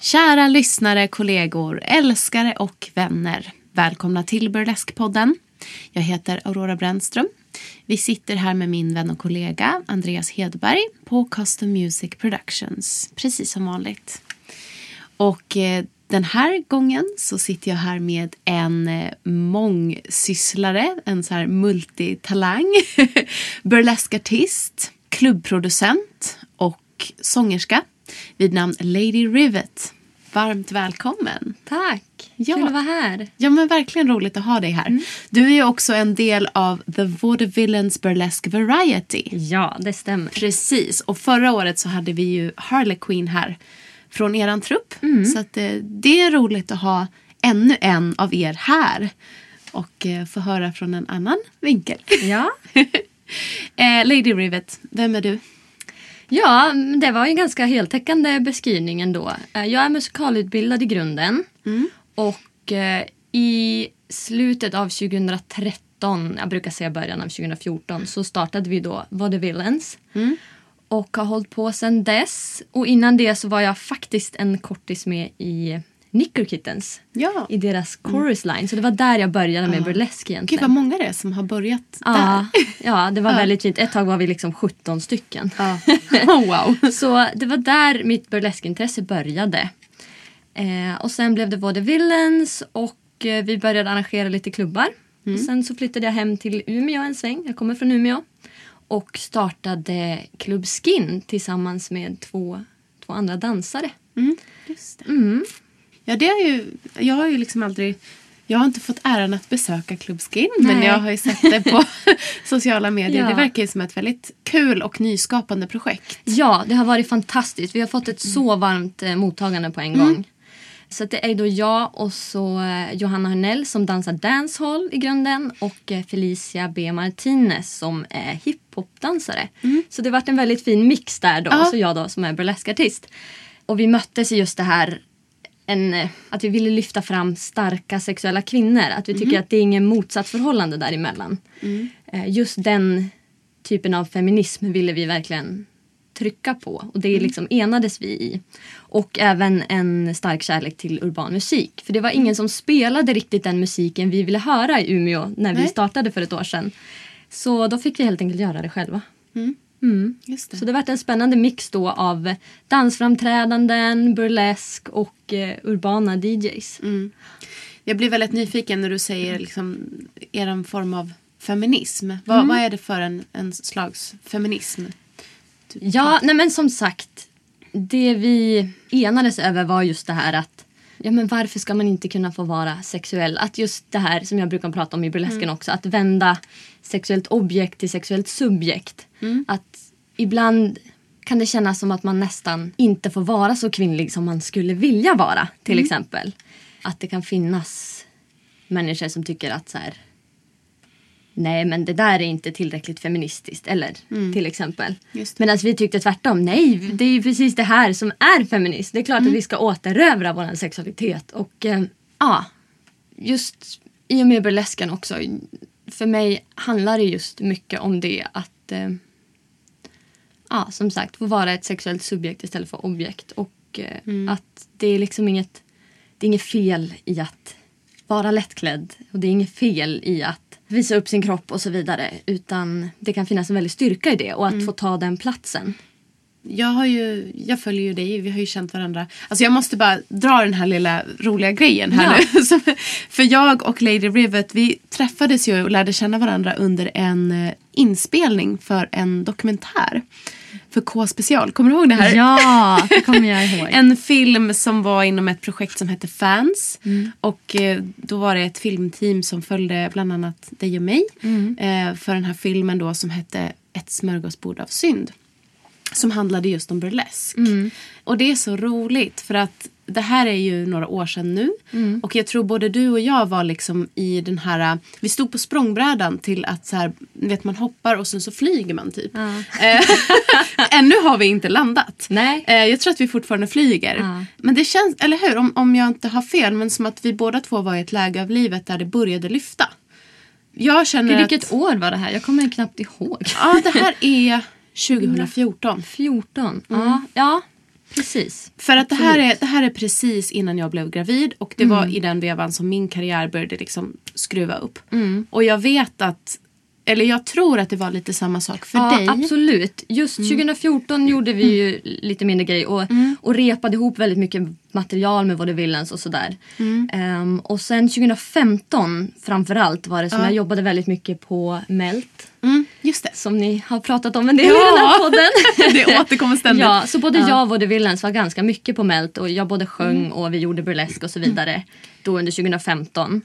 Kära lyssnare, kollegor, älskare och vänner. Välkomna till Burleskpodden. Jag heter Aurora Brännström. Vi sitter här med min vän och kollega Andreas Hedberg på Custom Music Productions, precis som vanligt. Och eh, den här gången så sitter jag här med en eh, mångsysslare, en så här multitalang, burleskartist, klubbproducent och sångerska vid namn Lady Rivet. Varmt välkommen! Tack! Ja. Kul att vara här. Ja, men verkligen roligt att ha dig här. Du är ju också en del av The Vaudevillains Burlesque Variety. Ja, det stämmer. Precis, och förra året så hade vi ju Harley Quinn här från eran trupp. Så att, eh, det är roligt att ha ännu en av er här och eh, få höra från en annan vinkel. Ja. eh, Lady Rivet, vem är du? ja, det var en ganska heltäckande beskrivning ändå. Jag är musikalutbildad i grunden. Och eh, i slutet av 2013, jag brukar säga början av 2014, så startade vi då Vaudevillains. Och har hållit på sedan dess. Och innan det så var jag faktiskt en kortis med i Knicker Kittens. Ja. I deras chorus line. Så det var där jag började med burlesk Gud egentligen. vad många det är som har börjat Ja, där. ja, det var väldigt fint. Ett tag var vi liksom 17 stycken. Ja. Oh, wow. Så det var där mitt burleskintresse började. Eh, och sen blev det både Villains och eh, vi började arrangera lite klubbar. Och sen så flyttade jag hem till Umeå en sväng. Jag kommer från Umeå. Och startade Club Skin tillsammans med två, två andra dansare. Just det. Ja, det är ju, jag har ju liksom aldrig... Jag har inte fått äran att besöka Club Skin, men Nej. jag har ju sett det på sociala medier. Ja. Det verkar ju som ett väldigt kul och nyskapande projekt. Ja, det har varit fantastiskt. Vi har fått ett så varmt eh, mottagande på en gång. Så det är då jag och så eh, Johanna Hörnell som dansar dancehall i grunden och eh, Felicia B. Martinez som är hiphopdansare. Så det har varit en väldigt fin mix där då. Ja. Så jag då som är burleskartist. Och vi möttes i just det här en, eh, att vi ville lyfta fram starka sexuella kvinnor. Att vi tycker att det är ingen motsatsförhållande däremellan. Eh, Just den typen av feminism ville vi verkligen trycka på. Och det liksom enades vi i. Och även en stark kärlek till urban musik. För det var ingen som spelade riktigt den musiken vi ville höra i Umeå när vi Nej. startade för ett år sedan. Så då fick vi helt enkelt göra det själva. Mm. Just det. Så det vart en spännande mix då av dansframträdanden, burlesk och eh, urbana DJs. Jag blir väldigt nyfiken när du säger liksom, er form av feminism. Vad, Mm. vad är det för en, en slags feminism? Ja, nej men som sagt. Det vi enades över var just det här att ja, men varför ska man inte kunna få vara sexuell? Att just det här som jag brukar prata om i burlesken också. Att vända sexuellt objekt till sexuellt subjekt. Att ibland kan det kännas som att man nästan inte får vara så kvinnlig som man skulle vilja vara. Till exempel. Att det kan finnas människor som tycker att så här, nej men det där är inte tillräckligt feministiskt. Eller till exempel. Medan vi tyckte tvärtom. Nej, det är ju precis det här som är feminist. Det är klart att vi ska återövra vår sexualitet. Och eh, ja, just i och med burlesken också. För mig handlar det just mycket om det att eh, ja, som sagt få vara ett sexuellt subjekt istället för objekt. Och eh, att det är liksom inget, det är inget fel i att vara lättklädd. Och det är inget fel i att visa upp sin kropp och så vidare. Utan det kan finnas en väldig styrka i det och att få ta den platsen. Jag, har ju, jag följer ju dig, vi har ju känt varandra. Alltså jag måste bara dra den här lilla roliga grejen här Ja. nu. För jag och Lady Rivet, vi träffades ju och lärde känna varandra under en eh, inspelning för en dokumentär. För K-special. Kommer du ihåg det här? Ja, det kommer jag ihåg. En film som var inom ett projekt som hette Fans. Och eh, då var det ett filmteam som följde bland annat dig och mig. Eh, för den här filmen då som hette Ett smörgåsbord av synd. Som handlade just om burlesk. Och det är så roligt för att det här är ju några år sedan nu. Och jag tror både du och jag var liksom i den här... Vi stod på språngbrädan till att så här, vet man hoppar och sen så flyger man typ. Eh, Ännu har vi inte landat. Nej. Eh, jag tror att vi fortfarande flyger. Ja. Men det känns, eller hur? Om, om jag inte har fel, men som att vi båda två var i ett läge av livet där det började lyfta. Jag känner Vilket att... år var det här? Jag kommer knappt ihåg. Ja, det här är 2014. 14. Ja, ja, precis. För att det här, är, det här är precis innan jag blev gravid och det Mm. var i den vevan som min karriär började liksom skruva upp. Mm. Och jag vet att, eller jag tror att det var lite samma sak för ja, dig. Mm. absolut. Just 2014 gjorde vi ju lite mindre grejer och, Mm. och repade ihop väldigt mycket material med Vaudevillens och sådär. Mm. Ehm, och sen 2015 framförallt var det som jag jobbade väldigt mycket på Melt. Mm, just det. Som ni har pratat om en del i Ja. den här podden. Det återkommer ständigt. Ja, så både jag och Vaudevillens var ganska mycket på Melt och jag både sjöng Mm. och vi gjorde burlesk och så vidare. Då under 2015.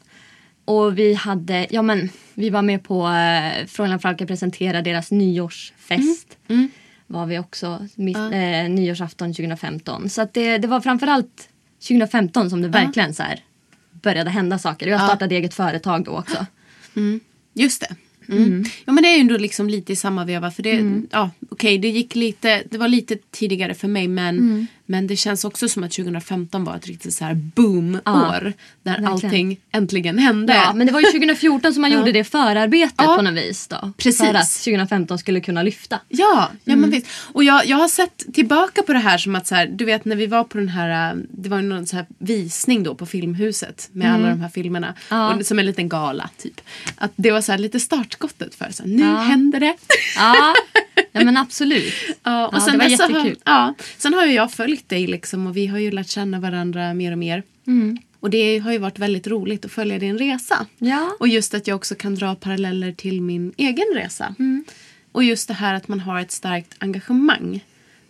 Och vi hade, ja men vi var med på eh, Fräulein Frauke presentera deras nyårsfest. Mm. Var vi också, mitt, eh, nyårsafton 2015. Så att det, det var framförallt 2015 som det verkligen så här började hända saker. Jag startade eget företag då också. Just det. Mm. Ja men det är ju ändå liksom lite i samma veva för det, ja okej det gick lite, det var lite tidigare för mig men, men det känns också som att 2015 var ett riktigt så här boom-år. Ja, där verkligen. allting äntligen hände. Ja, men det var ju 2014 som man gjorde det förarbetet Ja. på något vis. Då, Precis. För att 2015 skulle kunna lyfta. Ja, ja men visst. Och jag, jag har sett tillbaka på det här som att så här, du vet när vi var på den här, det var någon så här visning då på Filmhuset med alla de här filmerna. Ja. Och som en liten gala typ. Att det var så här lite startskottet för så här, nu Ja. händer det. Ja, ja men absolut. Ja, och sen det var så har, jättekul. ja, sen har ju jag följt dig liksom och vi har ju lärt känna varandra mer och mer. Mm. Och det har ju varit väldigt roligt att följa din resa. Ja. Och just att jag också kan dra paralleller till min egen resa. Mm. Och just det här att man har ett starkt engagemang.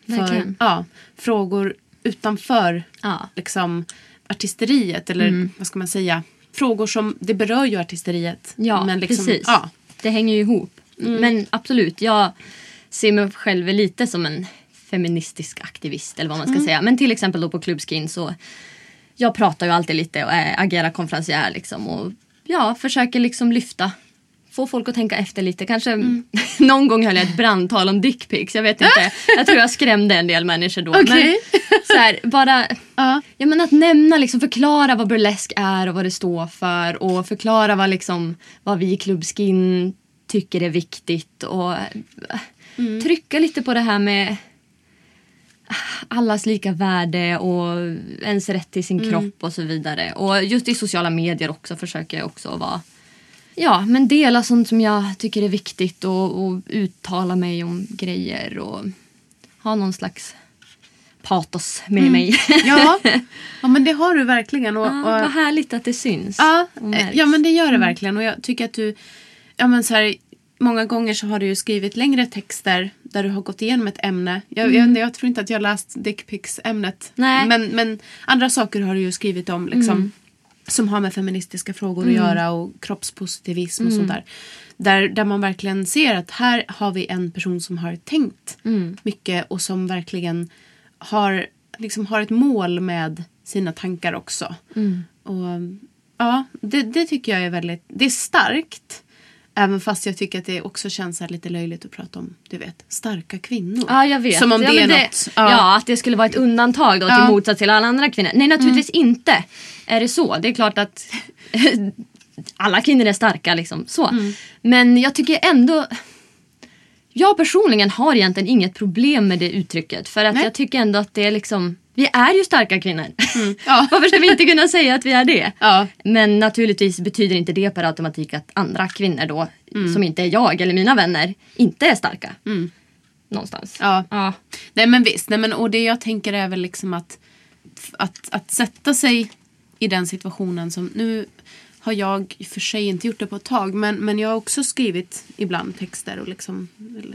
För Verkligen. ja, frågor utanför Ja. Mm. liksom, artisteriet. Eller vad ska man säga? Frågor som, det berör ju artisteriet. Ja, men liksom, precis. Ja, Det hänger ju ihop. Men absolut, jag ser mig själv lite som en feministisk aktivist eller vad man ska säga. Men till exempel då på Clubskin så jag pratar ju alltid lite och är, agerar konferencier liksom och ja, försöker liksom lyfta Få folk att tänka efter lite. Kanske någon gång höll jag ett brandtal om dickpics. Jag vet inte. Jag tror jag skrämde en del människor då. Okej. Men så här, bara Ja. Ja, men att nämna, liksom, förklara vad burlesk är och vad det står för och förklara vad, liksom, vad vi i Clubskin tycker är viktigt och eh, trycka lite på det här med allas lika värde och ens rätt till sin kropp och så vidare. Och just i sociala medier också försöker jag också vara Ja, men dela sånt som jag tycker är viktigt och, och uttala mig om grejer och ha någon slags patos med mig. Ja. ja, men det har du verkligen. Och, Ja, vad härligt att det syns. Ja, märks. ja men det gör det verkligen. Och jag tycker att du, ja men så här, många gånger så har du ju skrivit längre texter där du har gått igenom ett ämne. Jag, jag, jag tror inte att jag har läst dickpics-ämnet. Men, men andra saker har du ju skrivit om liksom. Som har med feministiska frågor att göra och kroppspositivism och sånt där. där. Där man verkligen ser att här har vi en person som har tänkt mycket och som verkligen har, liksom, har ett mål med sina tankar också. Och, ja, det, det tycker jag är väldigt det är starkt. Även fast jag tycker att det också känns lite löjligt att prata om du vet, starka kvinnor. Ja, jag vet. Som om ja, det är men något. Ja. att det skulle vara ett undantag då Ja. Mm. till motsats till alla andra kvinnor. Nej, naturligtvis inte. Är det så? Det är klart att alla kvinnor är starka liksom. Så. Mm. Men jag tycker ändå... Jag personligen har egentligen inget problem med det uttrycket. För att Nej. jag tycker ändå att det är liksom... Vi är ju starka kvinnor. Ja. Varför ska vi inte kunna säga att vi är det? Ja. Men naturligtvis betyder inte det per automatik att andra kvinnor då, Mm. som inte är jag eller mina vänner, inte är starka. Någonstans. Ja. Ja. Nej men visst, nej, men, och det jag tänker är väl liksom att, att, att sätta sig i den situationen som nu har jag i och för sig inte gjort det på ett tag. Men, men jag har också skrivit ibland texter och liksom,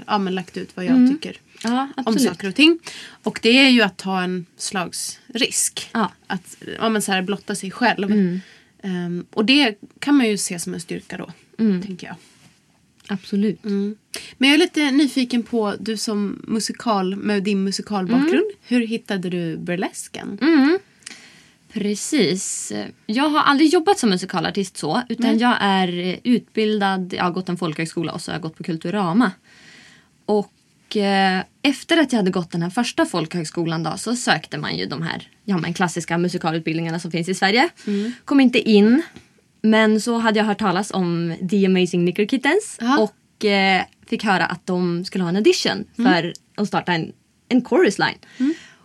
ja, men lagt ut vad jag tycker Ja, om saker och ting. Och det är ju att ta en slags risk. Ja. Att ja, men så här, blotta sig själv. Ehm, och det kan man ju se som en styrka då, tänker jag. Absolut. Men jag är lite nyfiken på, du som musikal, med din musikalbakgrund. Hur hittade du burlesken? Precis. Jag har aldrig jobbat som musikalartist så. Utan jag är eh, utbildad, jag har gått en folkhögskola och så har jag gått på Kulturama. Och eh, efter att jag hade gått den här första folkhögskolan då, så sökte man ju de här ja, men klassiska musikalutbildningarna som finns i Sverige. Kom inte in. Men så hade jag hört talas om The Amazing Knicker Kittens. Ja. Och eh, fick höra att de skulle ha en audition för att starta en, en chorus line.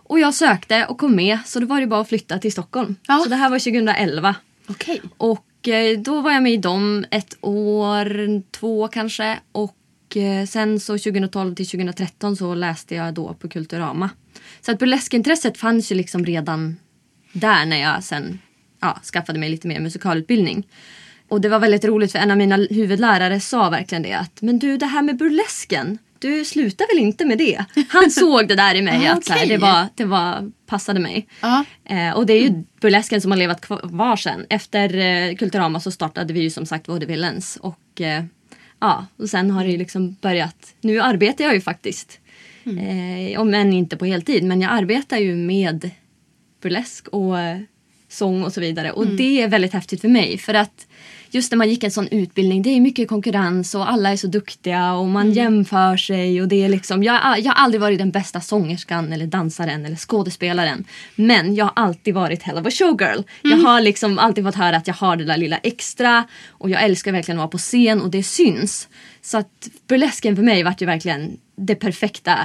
Och jag sökte och kom med så då var det bara att flytta till Stockholm. Ja. Så det här var 2011. Okej. Och eh, då var jag med i dem ett år, två kanske. Och eh, sen så 2012 till 2013 så läste jag då på Kulturama. Så att burleskintresset fanns ju liksom redan där när jag sen ja, skaffade mig lite mer musikalutbildning. Och det var väldigt roligt för en av mina huvudlärare sa verkligen det att men du det här med burlesken, du slutar väl inte med det? Han såg det där i mig Ah, att så här, det, var, det var, passade mig. Ja. Eh, och det är ju burlesken som har levat kvar sen. Efter eh, Kulturama så startade vi ju som sagt Vaudevillens. Och eh, ja, och sen har det ju liksom börjat. Nu arbetar jag ju faktiskt. Eh, om än inte på heltid. Men jag arbetar ju med burlesk och eh, sång och så vidare. Och det är väldigt häftigt för mig. För att just när man gick en sån utbildning, det är mycket konkurrens och alla är så duktiga och man jämför sig. Och det är liksom, jag, jag har aldrig varit den bästa sångerskan eller dansaren eller skådespelaren. Men jag har alltid varit hell of a showgirl. Jag har liksom alltid fått höra att jag har det där lilla extra och jag älskar verkligen att vara på scen och det syns. Så att burlesken för mig vart ju verkligen det perfekta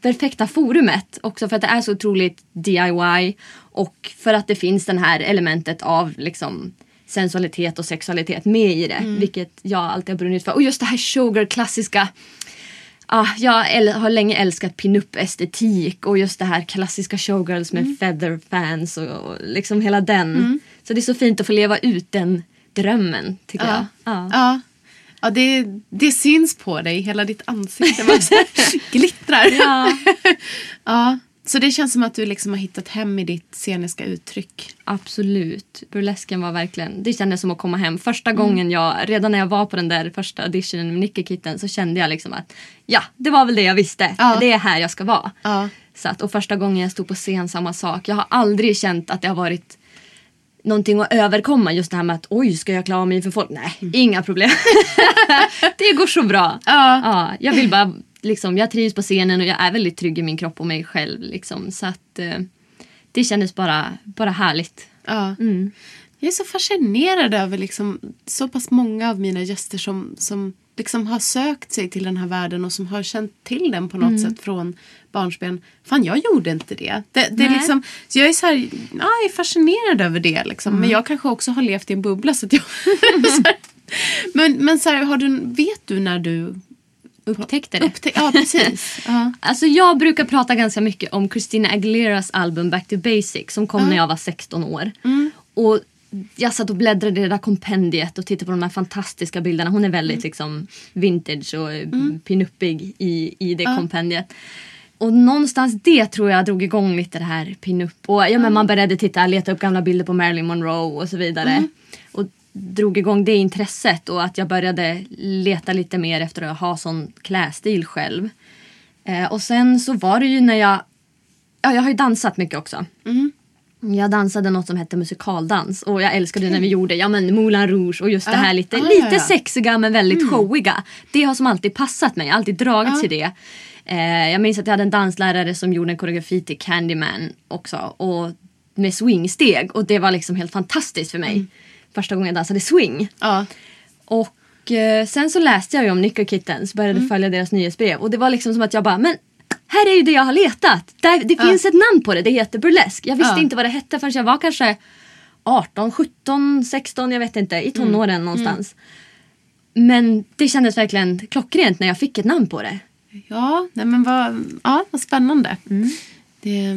perfekta forumet. Också för att det är så otroligt DIY och för att det finns det här elementet av liksom sensualitet och sexualitet med i det. Vilket jag alltid har brunnit för. Och just det här showgirl klassiska. Ah, jag har länge älskat pinup-estetik och just det här klassiska showgirls med feather fans och, och liksom hela den. Så det är så fint att få leva ut den drömmen tycker jag. Ja. Ja. Ja, det, det syns på dig. Hela ditt ansikte glittrar. Ja. ja. Så det känns som att du liksom har hittat hem i ditt sceniska uttryck. Absolut. Burlesken var verkligen, det kändes som att komma hem. Första gången jag, redan när jag var på den där första auditionen med Nicky Kitten så kände jag liksom att ja, det var väl det jag visste. Ja. Det är här jag ska vara. Ja. Så att, och första gången jag stod på scen, samma sak. Jag har aldrig känt att det har varit någonting att överkomma. Just det här med att oj, ska jag klara mig för folk? Nej, inga problem. det går så bra. Ja. Ja, jag vill bara, liksom, jag trivs på scenen och jag är väldigt trygg i min kropp och mig själv. Liksom, så att eh, det kändes bara, bara härligt. Ja. Jag är så fascinerad över liksom, så pass många av mina gäster som, som liksom har sökt sig till den här världen och som har känt till den på något sätt från barnsben. Fan, jag gjorde inte det. det, det är Nej. liksom, så jag är, så här, ja, jag är fascinerad över det. Liksom. Men jag kanske också har levt i en bubbla. Så att jag, så här, men men så här, har du, vet du när du Upptäckte det. upptäckte... Ja, precis. Ja. Alltså jag brukar prata ganska mycket om Christina Aguileras album Back to Basic som kom när jag var 16 år. Och jag satt och bläddrade i det där kompendiet och tittade på de här fantastiska bilderna. Hon är väldigt liksom vintage och mm. pinuppig i, i det kompendiet. Och någonstans det tror jag drog igång lite det här pinup. Och ja, men man började titta, leta upp gamla bilder på Marilyn Monroe och så vidare. Drog igång det intresset och att jag började leta lite mer efter att ha sån klädstil själv. Eh, och sen så var det ju när jag... Ja, jag har ju dansat mycket också. Jag dansade något som hette musikaldans och jag älskade när vi gjorde ja, men Moulin Rouge och just det här lite, Ah, ja, lite sexiga men väldigt showiga. Det har som alltid passat mig, jag har alltid dragits till det. Eh, jag minns att jag hade en danslärare som gjorde en koreografi till Candyman också och med swingsteg och det var liksom helt fantastiskt för mig. Första gången jag dansade swing. Ja. Och eh, sen så läste jag ju om Nicker Kittens, började följa deras nyhetsbrev och det var liksom som att jag bara, men här är ju det jag har letat. Där, det finns ett namn på det, det heter burlesk. Jag visste Ja. inte vad det hette förrän jag var kanske 18, 17, 16, jag vet inte, i tonåren någonstans. Men det kändes verkligen klockrent när jag fick ett namn på det. Ja, nej men vad, ja, vad spännande. Det,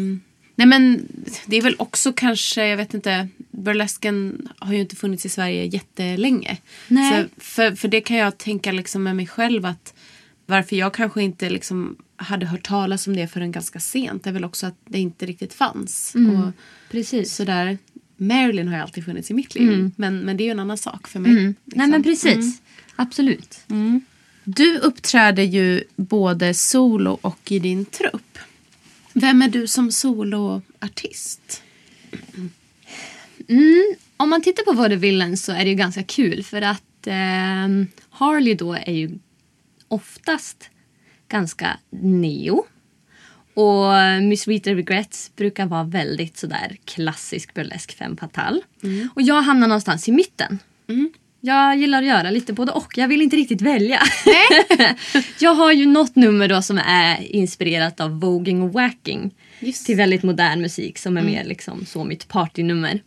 Nej men det är väl också kanske, jag vet inte, burlesken har ju inte funnits i Sverige jättelänge. Nej. Så för, för det kan jag tänka liksom med mig själv att varför jag kanske inte liksom hade hört talas om det förrän ganska sent. Är väl också att det inte riktigt fanns. Och Precis. sådär. Marilyn har ju alltid funnits i mitt liv. Men, men det är ju en annan sak för mig. Mm. liksom. Nej men precis. Absolut. Du uppträder ju både solo och i din trupp. Vem är du som soloartist? Om man tittar på Vaudevillen så är det ju ganska kul för att eh, Harley då är ju oftast ganska neo. Och Miss Sweeter Regrets brukar vara väldigt sådär klassisk burlesk femme fatale. Och jag hamnar någonstans i mitten. Jag gillar att göra lite både och. Jag vill inte riktigt välja. jag har ju något nummer då som är inspirerat av voging och wacking. Just. Till väldigt modern musik som är mer liksom så mitt partynummer.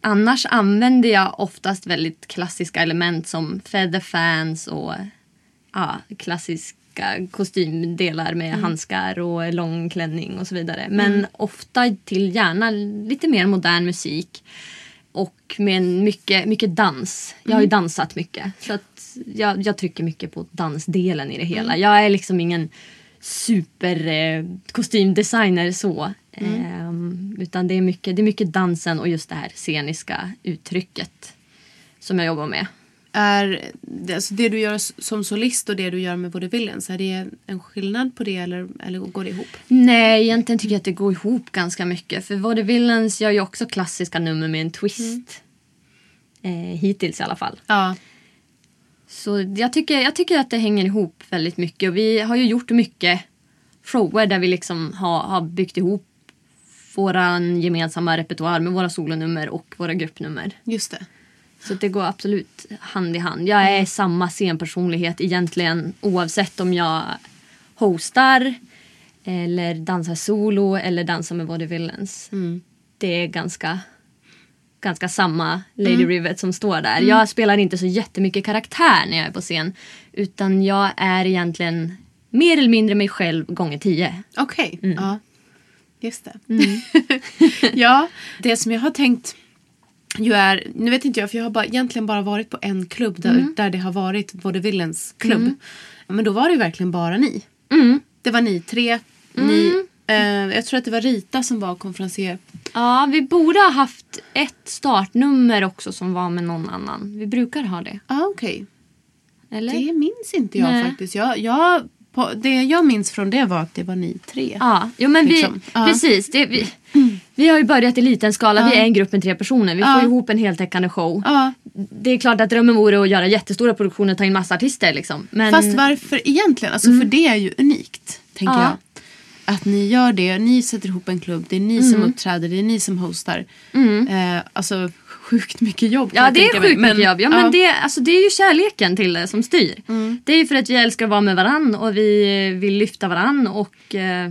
Annars använder jag oftast väldigt klassiska element som feather fans och ja, klassiska kostymdelar med handskar och lång klänning och så vidare. Men ofta till gärna lite mer modern musik. Och med mycket, mycket dans. Jag har ju dansat mycket. Så att jag, jag trycker mycket på dansdelen i det hela. Jag är liksom ingen super eh, kostymdesigner så. Ehm, utan det är, mycket, det är mycket dansen och just det här sceniska uttrycket som jag jobbar med. Är det, alltså det du gör som solist och det du gör med Vaudevillians, är det en skillnad på det eller, eller går det ihop? Nej, egentligen tycker jag att det går ihop ganska mycket. För Vaudevillens gör ju också klassiska nummer med en twist. Eh, hittills i alla fall. Ja. Så jag tycker, jag tycker att det hänger ihop väldigt mycket. Och vi har ju gjort mycket shower där vi liksom har, har byggt ihop våran gemensamma repertoar med våra solonummer och våra gruppnummer. Just det. Så det går absolut hand i hand. Jag är samma scenpersonlighet egentligen oavsett om jag hostar eller dansar solo eller dansar med Vaudevillens. Det är ganska, ganska samma Lady Rivet som står där. Jag spelar inte så jättemycket karaktär när jag är på scen utan jag är egentligen mer eller mindre mig själv gånger tio. Okej. Ja. Just det. ja, det som jag har tänkt ju är, nu vet inte jag för jag har bara, egentligen bara varit på en klubb där, där det har varit Vaudevillens klubb. Men då var det ju verkligen bara ni. Det var ni tre. Ni, eh, jag tror att det var Rita som var konferencier. Ja, vi borde ha haft ett startnummer också som var med någon annan. Vi brukar ha det. Ah, okej. Eller? Det minns inte jag Nej. faktiskt. Jag, jag, på, det jag minns från det var att det var ni tre. Ja, jo, men Liksom. vi, Ja. precis. Det, vi, vi har ju börjat i liten skala. Vi är en grupp med tre personer. Vi Ja. får ihop en heltäckande show. Ja. Det är klart att drömmen vore att göra jättestora produktioner och ta in massa artister. Liksom. Men, Fast varför egentligen? Alltså För det är ju unikt, tänker Ja. jag. Att ni gör det, ni sätter ihop en klubb, det är ni som uppträder, det är ni som hostar. Eh, alltså sjukt mycket jobb. Ja det är tänka mig. sjukt mycket jobb. Ja, men ja. Det, alltså, det är ju kärleken till det som styr. Det är ju för att vi älskar att vara med varann och vi vill lyfta varann och eh,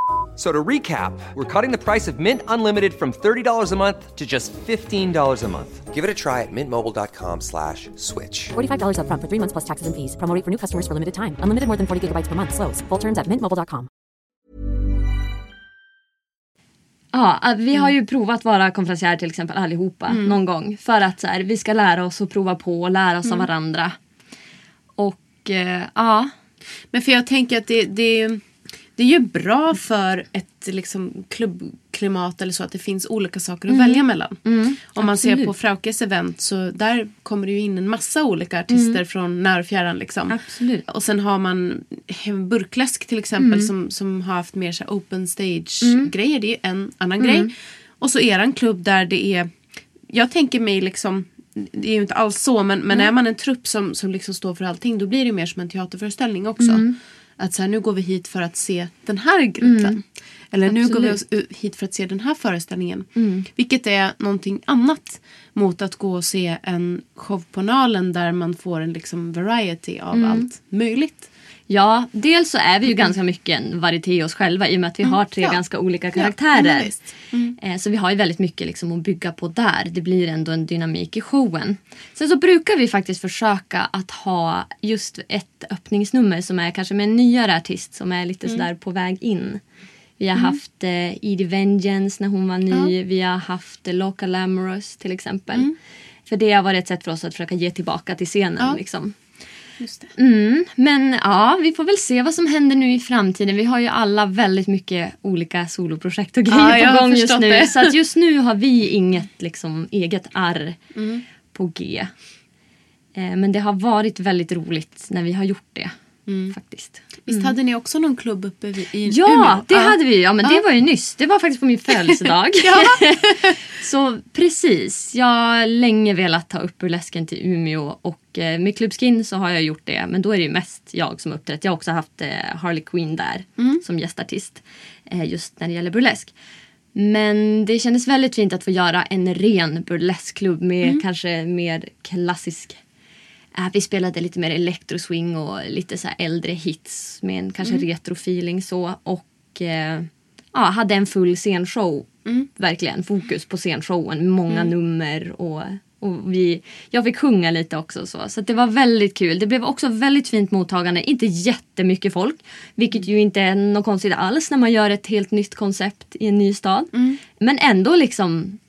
So to recap, we're cutting the price of Mint Unlimited from $30 a month to just $15 a month. Give it a try at mintmobile.com slash switch. $45 upfront for three months plus taxes and fees. Promo for new customers for limited time. Unlimited more than 40 gigabytes per month. Slows. Full terms at mintmobile.com. Ja, vi har ju provat vara konferencier till exempel allihopa någon gång. För att så här, vi ska lära oss att prova på och lära oss av varandra. Och eh, ja, Men för jag tänker att det, det, det är ju bra för ett liksom, klubbklimat eller så att det finns olika saker att välja mellan. Om man ser absolut. på Fraukes event så där kommer det ju in en massa olika artister från när och fjärran. Liksom. Absolut. Och sen har man Burkläsk till exempel som, som har haft mer så open stage grejer. Det är ju en annan grej. Och så eran klubb där det är jag tänker mig liksom det är ju inte alls så men, men är man en trupp som, som liksom står för allting då blir det mer som en teaterföreställning också. Att så här, nu går vi hit för att se den här gruppen. Eller nu går vi hit för att se den här föreställningen. Vilket är någonting annat mot att gå och se en show på Nalen där man får en liksom variety av allt möjligt. Ja, dels så är vi ju ganska mycket en varieté oss själva i och med att vi har tre ja. ganska olika Ja, karaktärer. men visst. Eh, Så vi har ju väldigt mycket liksom att bygga på där. Det blir ändå en dynamik i showen. Sen så brukar vi faktiskt försöka att ha just ett öppningsnummer som är kanske med en nyare artist som är lite sådär på väg in. Vi har haft eh, Edie Vengeance när hon var ny. Vi har haft eh, Local Amorous till exempel. För det har varit ett sätt för oss att försöka ge tillbaka till scenen. Ja. Liksom. Just det. Mm, men ja, vi får väl se vad som händer nu i framtiden. Vi har ju alla väldigt mycket olika soloprojekt och Ja, grejer jag på gång just nu. det. Så att just nu har vi inget liksom, eget arr Mm. på G. Eh, men det har varit väldigt roligt när vi har gjort det. Faktiskt. Visst hade ni också någon klubb uppe i Ja, Umeå? det hade vi. Ja, men Ja. det var ju nyss. Det var faktiskt på min födelsedag. Ja. Så precis. Jag har länge velat ta upp burlesken till Umeå och eh, med Club Skin så har jag gjort det. Men då är det ju mest jag som uppträtt. Jag har också haft eh, Harley Quinn där som gästartist. Eh, just när det gäller burlesk. Men det kändes väldigt fint att få göra en ren burleskklubb med kanske mer klassisk Vi spelade lite mer electroswing och lite så äldre hits med en kanske retrofeeling så. Och eh, ja, hade en full scenshow. Verkligen fokus på scenshowen. Många nummer och, och vi, jag fick sjunga lite också. Så, så det var väldigt kul. Det blev också väldigt fint mottagande. Inte jättemycket folk. Vilket ju inte är något konstigt alls när man gör ett helt nytt koncept i en ny stad. Men ändå liksom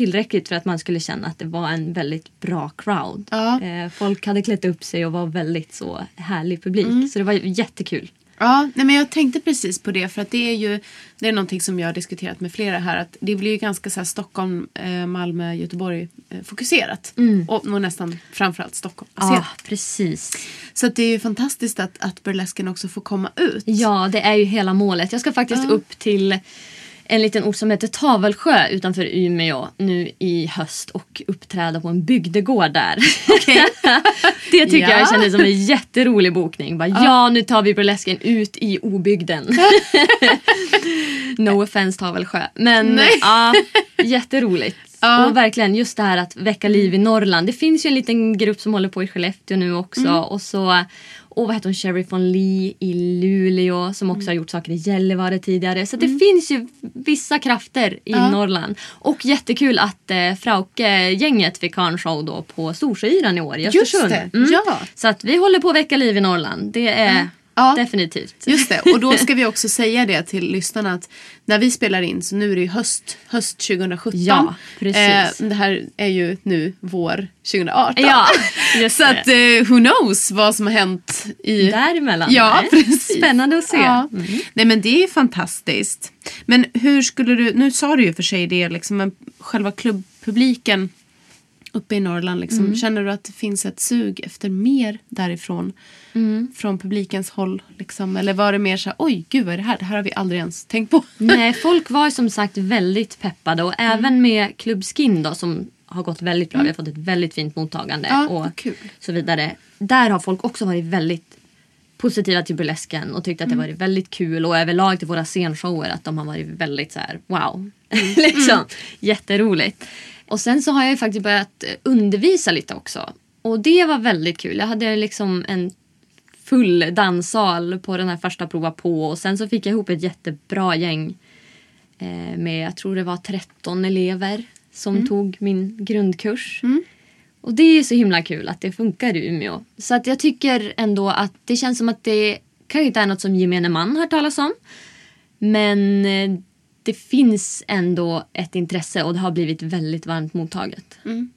tillräckligt för att man skulle känna att det var en väldigt bra crowd. Ja. Eh, folk hade klätt upp sig och var väldigt så härlig publik. Mm. Så det var jättekul. Ja, nej men jag tänkte precis på det för att det är ju det är någonting som jag har diskuterat med flera här att det blir ju ganska så här Stockholm, eh, Malmö, Göteborg eh, fokuserat och nog nästan framförallt Stockholm Ja, baserat. precis. Så det är ju fantastiskt att, att burlesken också får komma ut. Ja, det är ju hela målet. Jag ska faktiskt upp till en liten ort som heter Tavelsjö utanför Umeå nu i höst och uppträda på en bygdegård där. det tycker Ja. jag kändes som en jätterolig bokning. Bara, ja. nu tar vi burlesken ut i obygden. no offense Tavelsjö. Men Nej. ja, jätteroligt. Ja. Och verkligen just det här att väcka liv i Norrland. Det finns ju en liten grupp som håller på i Skellefteå nu också. Mm. Och så och vad heter hon, Sherry von Lee i Luleå som Mm. också har gjort saker i Gällivare tidigare. Så det finns ju vissa krafter i Ja. Norrland. Och jättekul att eh, Frauke-gänget fick ha en show då på Storsjöyran i år i Just Östersund. det, Mm. ja. Så att vi håller på att väcka liv i Norrland. Det är Ja. definitivt. Just det, och då ska vi också säga det till lyssnarna att när vi spelar in så nu är det ju höst, höst 2017. Ja, precis. Eh, det här är ju nu vår 2018. Ja, just Så att eh, who knows vad som har hänt i... Däremellan. Ja, Nej. precis. Spännande att se. Ja. Mm. Nej men det är ju fantastiskt. Men hur skulle du, nu sa du ju för sig det liksom, men själva klubbpubliken uppe i Norrland, liksom, Mm. känner du att det finns ett sug efter mer därifrån? Mm. Från publikens håll? Liksom? Eller var det mer så här, oj gud vad är det här? Det här har vi aldrig ens tänkt på. Nej, folk var som sagt väldigt peppade och Mm. även med Club Skin då som har gått väldigt bra. Vi har fått ett väldigt fint mottagande Ja, och kul. så vidare. Där har folk också varit väldigt positiva till burlesken och tyckt att Mm. det varit väldigt kul och överlag till våra scenshower att de har varit väldigt så här wow. Mm. liksom jätteroligt. Och sen så har jag ju faktiskt börjat eh, undervisa lite också. Och det var väldigt kul. Jag hade liksom en full danssal på den här första prova på och sen så fick jag ihop ett jättebra gäng eh, med, jag tror det var 13 elever som tog min grundkurs. Och det är så himla kul att det funkar i Umeå. Så att jag tycker ändå att det känns som att det kanske inte är något som gemene man har talas om. Men eh, det finns ändå ett intresse och det har blivit väldigt varmt mottaget. Mm.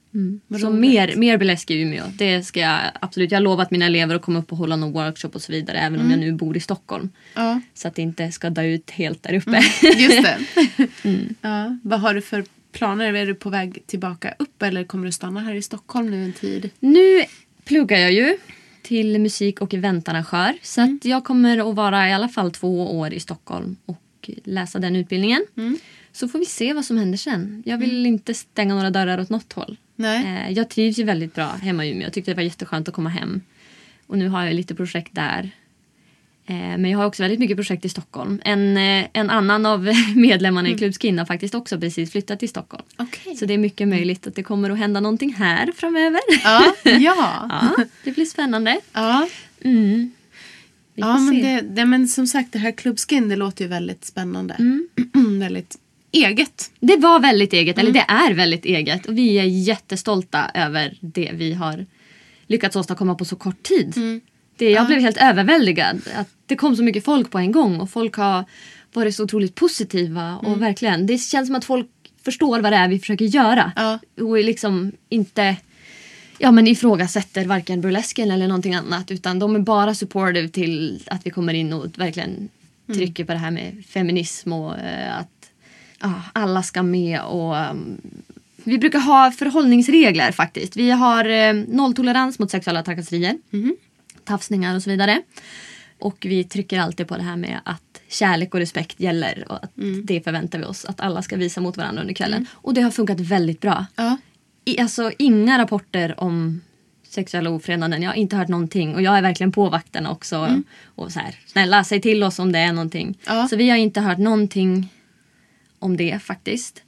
Så roligt. mer, mer burlesk i Umeå. Det ska jag absolut. Jag har lovat mina elever att komma upp och hålla någon workshop och så vidare även om jag nu bor i Stockholm. Ja, Så att det inte ska dö ut helt där uppe. just det. Mm. Ja, vad har du för planer? Är du på väg tillbaka upp eller kommer du stanna här i Stockholm nu en tid? Nu pluggar jag ju till musik och eventarrangör. Så att jag kommer att vara i alla fall två år i Stockholm och läsa den utbildningen. Så får vi se vad som händer sen. Jag vill inte stänga några dörrar åt något håll. Nej. Eh, Jag trivs ju väldigt bra hemma i Umeå. Jag tyckte det var jätteskönt att komma hem. Och nu har jag lite projekt där. Eh, Men jag har också väldigt mycket projekt i Stockholm. En, eh, en annan av medlemmarna i Club Skin har faktiskt också precis flyttat till Stockholm. Okej. Så det är mycket möjligt att det kommer att hända någonting här framöver. Ja, ja. Ja, det blir spännande. ja. Mm. Ja, men, det, det, men som sagt, det här Club Skin, det låter ju väldigt spännande. Mm. väldigt eget. Det var väldigt eget, eller det är väldigt eget. Och vi är jättestolta över det vi har lyckats åstadkomma på så kort tid. Det, jag blev helt överväldigad. Att det kom så mycket folk på en gång och folk har varit så otroligt positiva. Och verkligen, Det känns som att folk förstår vad det är vi försöker göra. Ja. Och liksom inte ja, men ifrågasätter varken burlesken eller någonting annat. Utan de är bara supportive till att vi kommer in och verkligen trycker på det här med feminism och eh, att ja, alla ska med. Och, um, vi brukar ha förhållningsregler faktiskt. Vi har eh, nolltolerans mot sexuella trakasserier, tafsningar och så vidare. Och vi trycker alltid på det här med att kärlek och respekt gäller och att det förväntar vi oss att alla ska visa mot varandra under kvällen. Och det har funkat väldigt bra. Ja. I, alltså inga rapporter om sexuella ofredanden. Jag har inte hört någonting och jag är verkligen på vakterna också. Och så här, snälla säg till oss om det är någonting. Ja. Så vi har inte hört någonting om det faktiskt.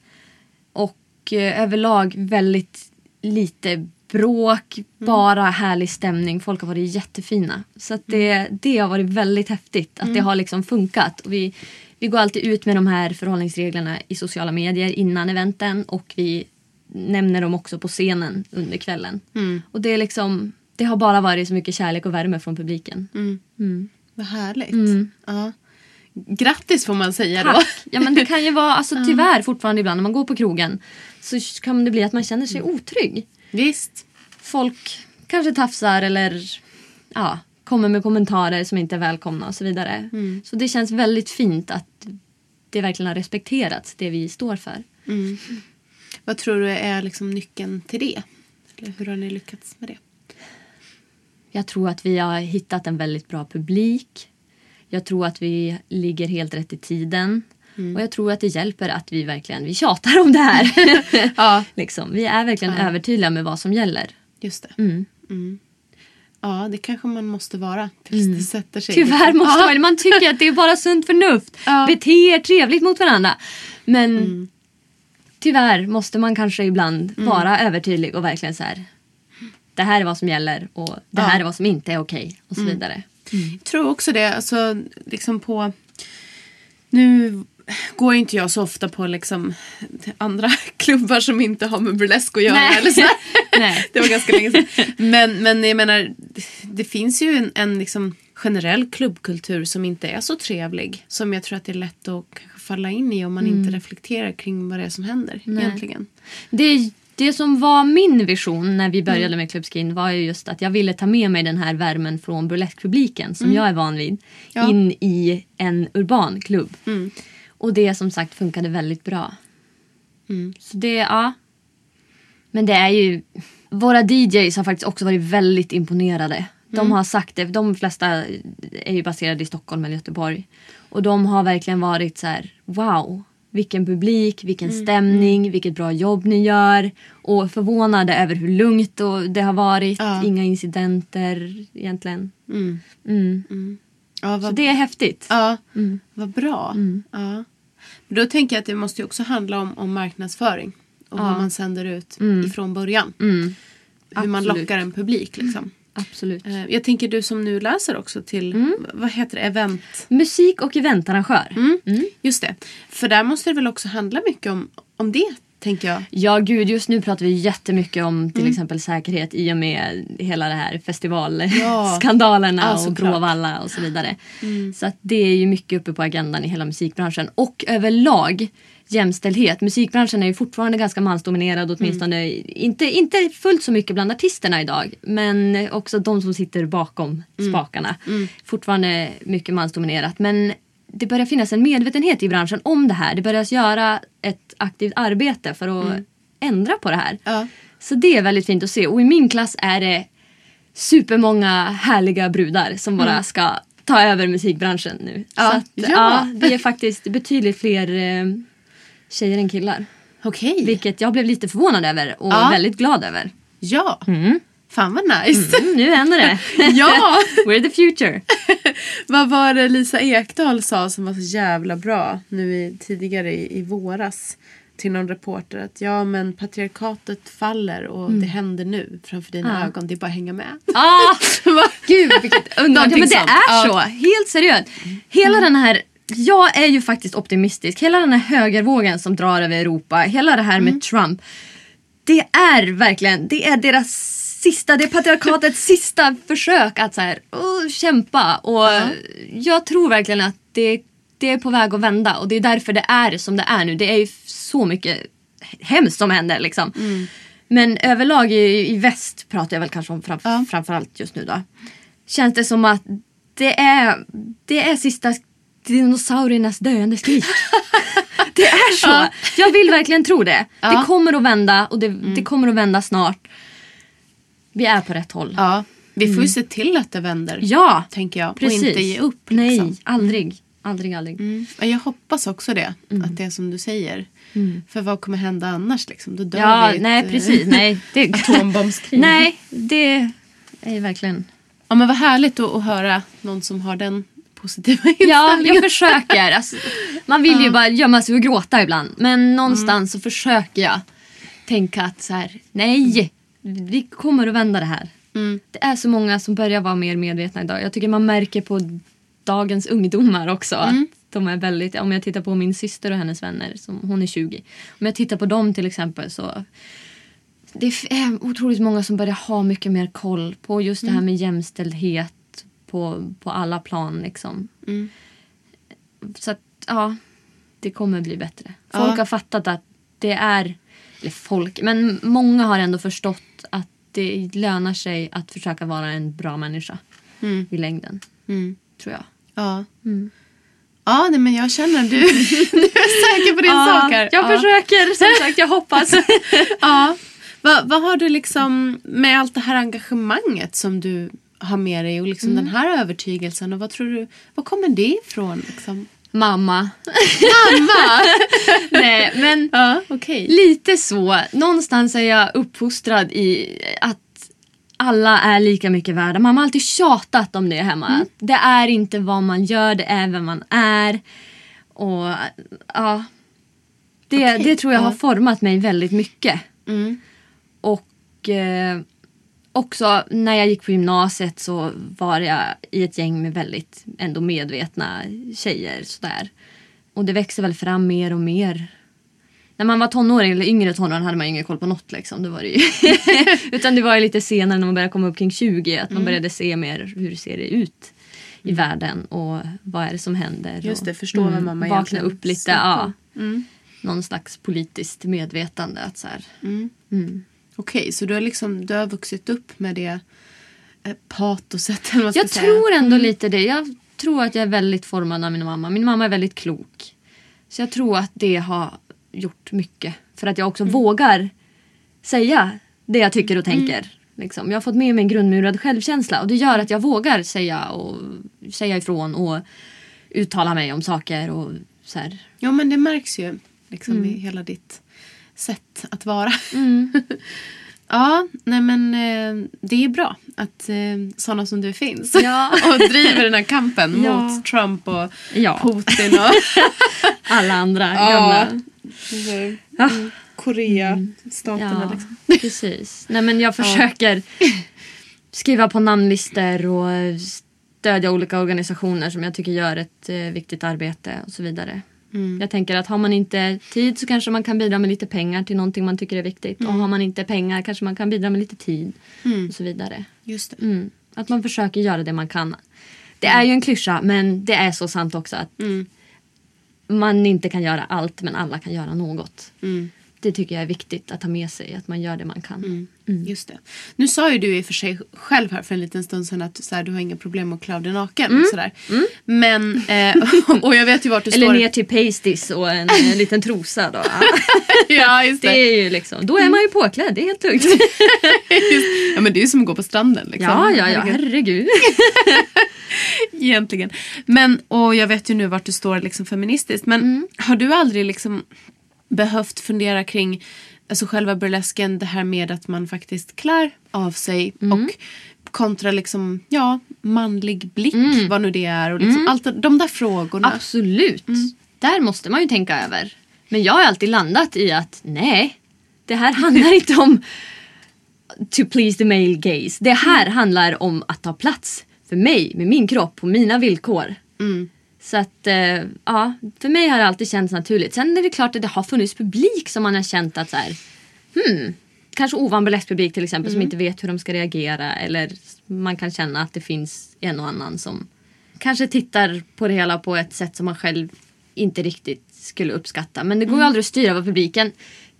Och eh, överlag väldigt lite bråk, bara härlig stämning. Folk har varit jättefina. Så att det, det har varit väldigt häftigt att det har liksom funkat. Och vi, vi går alltid ut med de här förhållningsreglerna i sociala medier innan eventen och vi nämner dem också på scenen under kvällen. Och det är liksom det har bara varit så mycket kärlek och värme från publiken. Vad härligt. Mm. Ja. Grattis får man säga då. Tack! Ja men det kan ju vara, alltså tyvärr fortfarande ibland när man går på krogen så kan det bli att man känner sig otrygg. Visst. Folk kanske tafsar eller ja, kommer med kommentarer som inte är välkomna och så vidare. Så det känns väldigt fint att det verkligen har respekterats, det vi står för. Vad tror du är liksom nyckeln till det? Eller hur har ni lyckats med det? Jag tror att vi har hittat en väldigt bra publik. Jag tror att vi ligger helt rätt i tiden. Och jag tror att det hjälper att vi verkligen vi tjatar om det här. Ja. liksom. Vi är verkligen övertydliga med vad som gäller. Just det. Mm. Ja, det kanske man måste vara tills det sätter sig. Tyvärr måste Ja. man Man tycker att det är bara sunt förnuft. Ja. Bete er trevligt mot varandra. Men tyvärr måste man kanske ibland vara övertydlig och verkligen så här. Det här är vad som gäller och det här är vad som inte är okej och så vidare. Jag tror också det. Alltså, liksom på... Nu går inte jag så ofta på liksom andra klubbar som inte har med burlesk att göra. Nej. Eller så. Nej. Det var ganska länge sedan. Men, men jag menar, det finns ju en, en liksom generell klubbkultur som inte är så trevlig. Som jag tror att det är lätt att falla in i om man inte reflekterar kring vad det är som händer egentligen. Det, det som var min vision när vi började med Club Skin var ju just att jag ville ta med mig den här värmen från burleskpubliken som jag är van vid Ja. in i en urban klubb. Mm. Och det som sagt funkade väldigt bra. Mm. Så det, ja. Men det är ju... Våra DJs har faktiskt också varit väldigt imponerade. De Mm. har sagt det, de flesta är ju baserade i Stockholm eller Göteborg. Och de har verkligen varit så här: wow. Vilken publik, vilken Mm. stämning, vilket bra jobb ni gör. Och förvånade över hur lugnt och det har varit. Ja. Inga incidenter egentligen. Mm. Mm. Ja, Så vad, det är häftigt. ja, Mm. vad bra. Ja. Men då tänker jag att det måste också handla om, om marknadsföring. Och vad man sänder ut ifrån början. Mm. Hur man Absolut. lockar en publik. Liksom. Absolut. Eh, Jag tänker du som nu läser också till, Mm. vad heter det, event? Musik och eventarrangör. Mm. Just det. För där måste det väl också handla mycket om, om det, tänker jag. Ja gud, just nu pratar vi jättemycket om Mm. till exempel säkerhet i och med hela det här festivalskandalerna Ja, och såklart. Bråvalla och så vidare. Så att det är ju mycket uppe på agendan i hela musikbranschen. Och överlag jämställdhet. Musikbranschen är ju fortfarande ganska mansdominerad åtminstone inte, inte fullt så mycket bland artisterna idag. Men också de som sitter bakom spakarna. Fortfarande mycket mansdominerat. Men det börjar finnas en medvetenhet i branschen om det här. Det börjar göra ett aktivt arbete för att ändra på det här. Ja. Så det är väldigt fint att se. Och i min klass är det supermånga härliga brudar som bara ska ta över musikbranschen nu. Mm. Ja. Så att, Ja. ja. vi är faktiskt betydligt fler eh, tjejer än killar. Okej. Vilket jag blev lite förvånad över och Ja. väldigt glad över. Ja. Fan vad nice. Mm, nu händer det! ja. We're the future! Vad var det Lisa Ekdahl sa som var så jävla bra nu i, tidigare i, i våras? till någon reporter att ja men patriarkatet faller och det händer nu framför dina Mm. Ja. ögon. Det är bara att hänga med. Ah, gud vilket underbart. Ja, Någonting men det sånt. är så. Helt seriöst. Hela den här jag är ju faktiskt optimistisk. Hela den här högervågen som drar över Europa, hela det här med Trump. Det är verkligen, det är deras sista, det är patriarkatets sista försök att så här, oh, kämpa. Och jag tror verkligen att det, det är på väg att vända och det är därför det är som det är nu. Det är ju så mycket hemskt som händer liksom. Men överlag i, i väst pratar jag väl kanske om fram, Ja. framförallt just nu då. Känns det som att det är, det är sista dinosauriernas döende skrik. det är så. Jag vill verkligen tro det. Ja. Mm. Det kommer att vända och det, det kommer att vända snart. Vi är på rätt håll. Ja, vi får ju se till att det vänder. Mm. Ja, tänker jag. precis. Och inte ge upp. Nej, Liksom. aldrig. Aldrig, aldrig. Mm. Ja, Jag hoppas också det. Mm. Att det är som du säger. För vad kommer hända annars? Liksom? Då dör Ja, vi ett, nej precis. Nej, det, Atombombskrig. nej, det är verkligen... Ja, men vad härligt att, att höra någon som har den positiva Ja, inställningen. jag försöker. Alltså, man vill ju bara gömma sig och gråta ibland. Men någonstans så försöker jag tänka att så här, nej, vi kommer att vända det här. Mm. Det är så många som börjar vara mer medvetna idag. Jag tycker man märker på dagens ungdomar också att de är väldigt, om jag tittar på min syster och hennes vänner, som, hon är 20. Om jag tittar på dem till exempel så det är otroligt många som börjar ha mycket mer koll på just det här med jämställdhet på, på alla plan. Liksom. Mm. Så att, ja, det kommer bli bättre. Folk Ja. har fattat att det är, eller folk, men många har ändå förstått att det lönar sig att försöka vara en bra människa Mm. i längden. Mm. Tror jag. Ja. Mm. Ja, nej, men jag känner du, du är säker på din sak här. jag ja. försöker, som sagt, jag hoppas. Ja. Vad, vad har du liksom med allt det här engagemanget som du har med dig och liksom Mm. den här övertygelsen och vad tror du, var kommer det ifrån? Liksom? Mamma. Mamma! Nej, men ja, okej. Lite så. Någonstans är jag uppfostrad i att alla är lika mycket värda. Mamma har alltid tjatat om det hemma. Att Det är inte vad man gör, det är vem man är. Och ja, det, Okej, det tror jag ja. har format mig väldigt mycket. Mm. Och eh, också när jag gick på gymnasiet så var jag i ett gäng med väldigt ändå medvetna tjejer. Sådär. Och det växte väl fram mer och mer. När man var tonåring eller yngre tonåring hade man ju ingen koll på något. Liksom. Det var det. Utan det var ju lite senare när man började komma upp kring 20 att man Mm. började se mer hur ser det ut i världen och vad är det som händer. Just det, förstå vad mamma Vakna egentligen upp lite. Ja, Mm. någon slags politiskt medvetande. Att så här, Mm. Mm. Okej, så du har, liksom, du har vuxit upp med det eh, patoset eller vad Jag säga. tror ändå lite det. Jag tror att jag är väldigt formad av min mamma. Min mamma är väldigt klok. Så jag tror att det har gjort mycket. För att jag också vågar säga det jag tycker och tänker. Liksom. Jag har fått med mig en grundmurad självkänsla och det gör att jag vågar säga, och, säga ifrån och uttala mig om saker. Och så här. Ja, men det märks ju liksom i hela ditt sätt att vara. ja, nej men eh, det är bra att eh, sådana som du finns. Ja. och driver den här kampen Ja. mot Trump och Ja. Putin och Alla andra gamla. ja. Korea-staterna. Ja, Liksom. precis. Nej, men jag försöker skriva på namnlistor och stödja olika organisationer som jag tycker gör ett eh, viktigt arbete och så vidare. Mm. Jag tänker att har man inte tid så kanske man kan bidra med lite pengar till någonting man tycker är viktigt. Och har man inte pengar kanske man kan bidra med lite tid Mm. och så vidare. Just det. Mm. Att man försöker göra det man kan. Det är ju en klyscha men det är så sant också att Mm. man inte kan göra allt men alla kan göra något. Mm. Det tycker jag är viktigt att ha med sig, att man gör det man kan. Mm. Just det. Nu sa ju du i och för sig själv här för en liten stund sedan att så här, du har inga problem att klä av dig naken. Mm. Sådär. Men, eh, och jag vet ju vart du Eller står. ner till pasties och en, en liten trosa då. ja, just Det det. är ju liksom, då är man ju påklädd, det är helt lugnt. Ja, men det är ju som att gå på stranden. Liksom. Ja, ja, ja, Herregud. herregud. Egentligen. Men, och jag vet ju nu vart du står liksom feministiskt. Men Mm. har du aldrig liksom behövt fundera kring alltså själva burlesken, det här med att man faktiskt klär av sig Mm. och kontra liksom, ja, manlig blick, Mm. vad nu det är. Och liksom allt, de där frågorna. Absolut. Där måste man ju tänka över. Men jag har alltid landat i att nej, det här handlar inte om to please the male gaze. Det här handlar om att ta plats för mig med min kropp på mina villkor. Så att eh, ja, för mig har det alltid känts naturligt. Sen är det klart att det har funnits publik som man har känt att så här, hmm, kanske ovan burleskpublik till exempel som inte vet hur de ska reagera eller man kan känna att det finns en och annan som kanske tittar på det hela på ett sätt som man själv inte riktigt skulle uppskatta. Men det går ju aldrig att styra vad publiken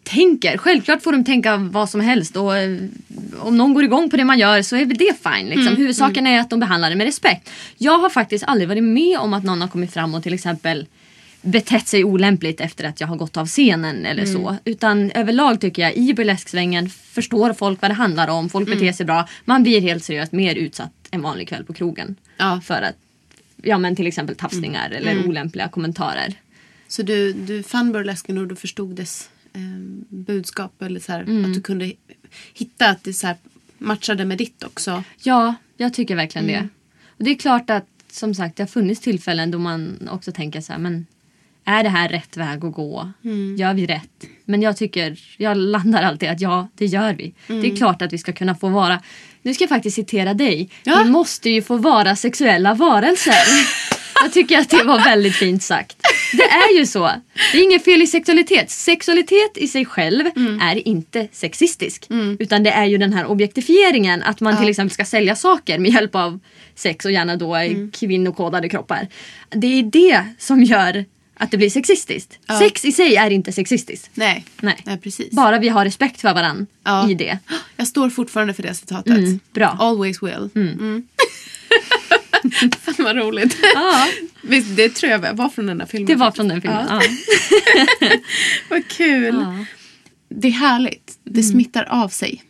tänker. Självklart får de tänka vad som helst och eh, om någon går igång på det man gör så är väl det fine. Liksom. Huvudsaken är att de behandlar det med respekt. Jag har faktiskt aldrig varit med om att någon har kommit fram och till exempel betett sig olämpligt efter att jag har gått av scenen eller så. Utan överlag tycker jag i burlesksvängen förstår folk vad det handlar om. Folk beter sig bra. Man blir helt seriöst mer utsatt en vanlig kväll på krogen. Ja. För att, ja men till exempel tafsningar eller olämpliga kommentarer. Så du, du fann burlesken och du förstod dess budskap eller så här, att du kunde hitta att det så här, matchade med ditt också. Ja, jag tycker verkligen det. Och det är klart att som sagt det har funnits tillfällen då man också tänker så här, men är det här rätt väg att gå? Gör vi rätt? Men jag tycker, jag landar alltid att ja, det gör vi. Det är klart att vi ska kunna få vara, nu ska jag faktiskt citera dig. Ja. Vi måste ju få vara sexuella varelser. jag tycker att det var väldigt fint sagt. Det är ju så. Det är inget fel i sexualitet. Sexualitet i sig själv är inte sexistisk. Utan det är ju den här objektifieringen. Att man till exempel ska sälja saker med hjälp av sex och gärna då mm. kvinnokodade kroppar. Det är det som gör att det blir sexistiskt. Sex i sig är inte sexistiskt. Nej, Nej. Nej precis. Bara vi har respekt för varandra Ja. i det. Jag står fortfarande för det citatet. Mm, bra. Always will. Mm. Fan vad roligt. Ja, Visst, det tror jag var från den där filmen. det var från den filmen. Ja. Ja. Vad kul. Ja. Det är härligt. Det Mm. smittar av sig.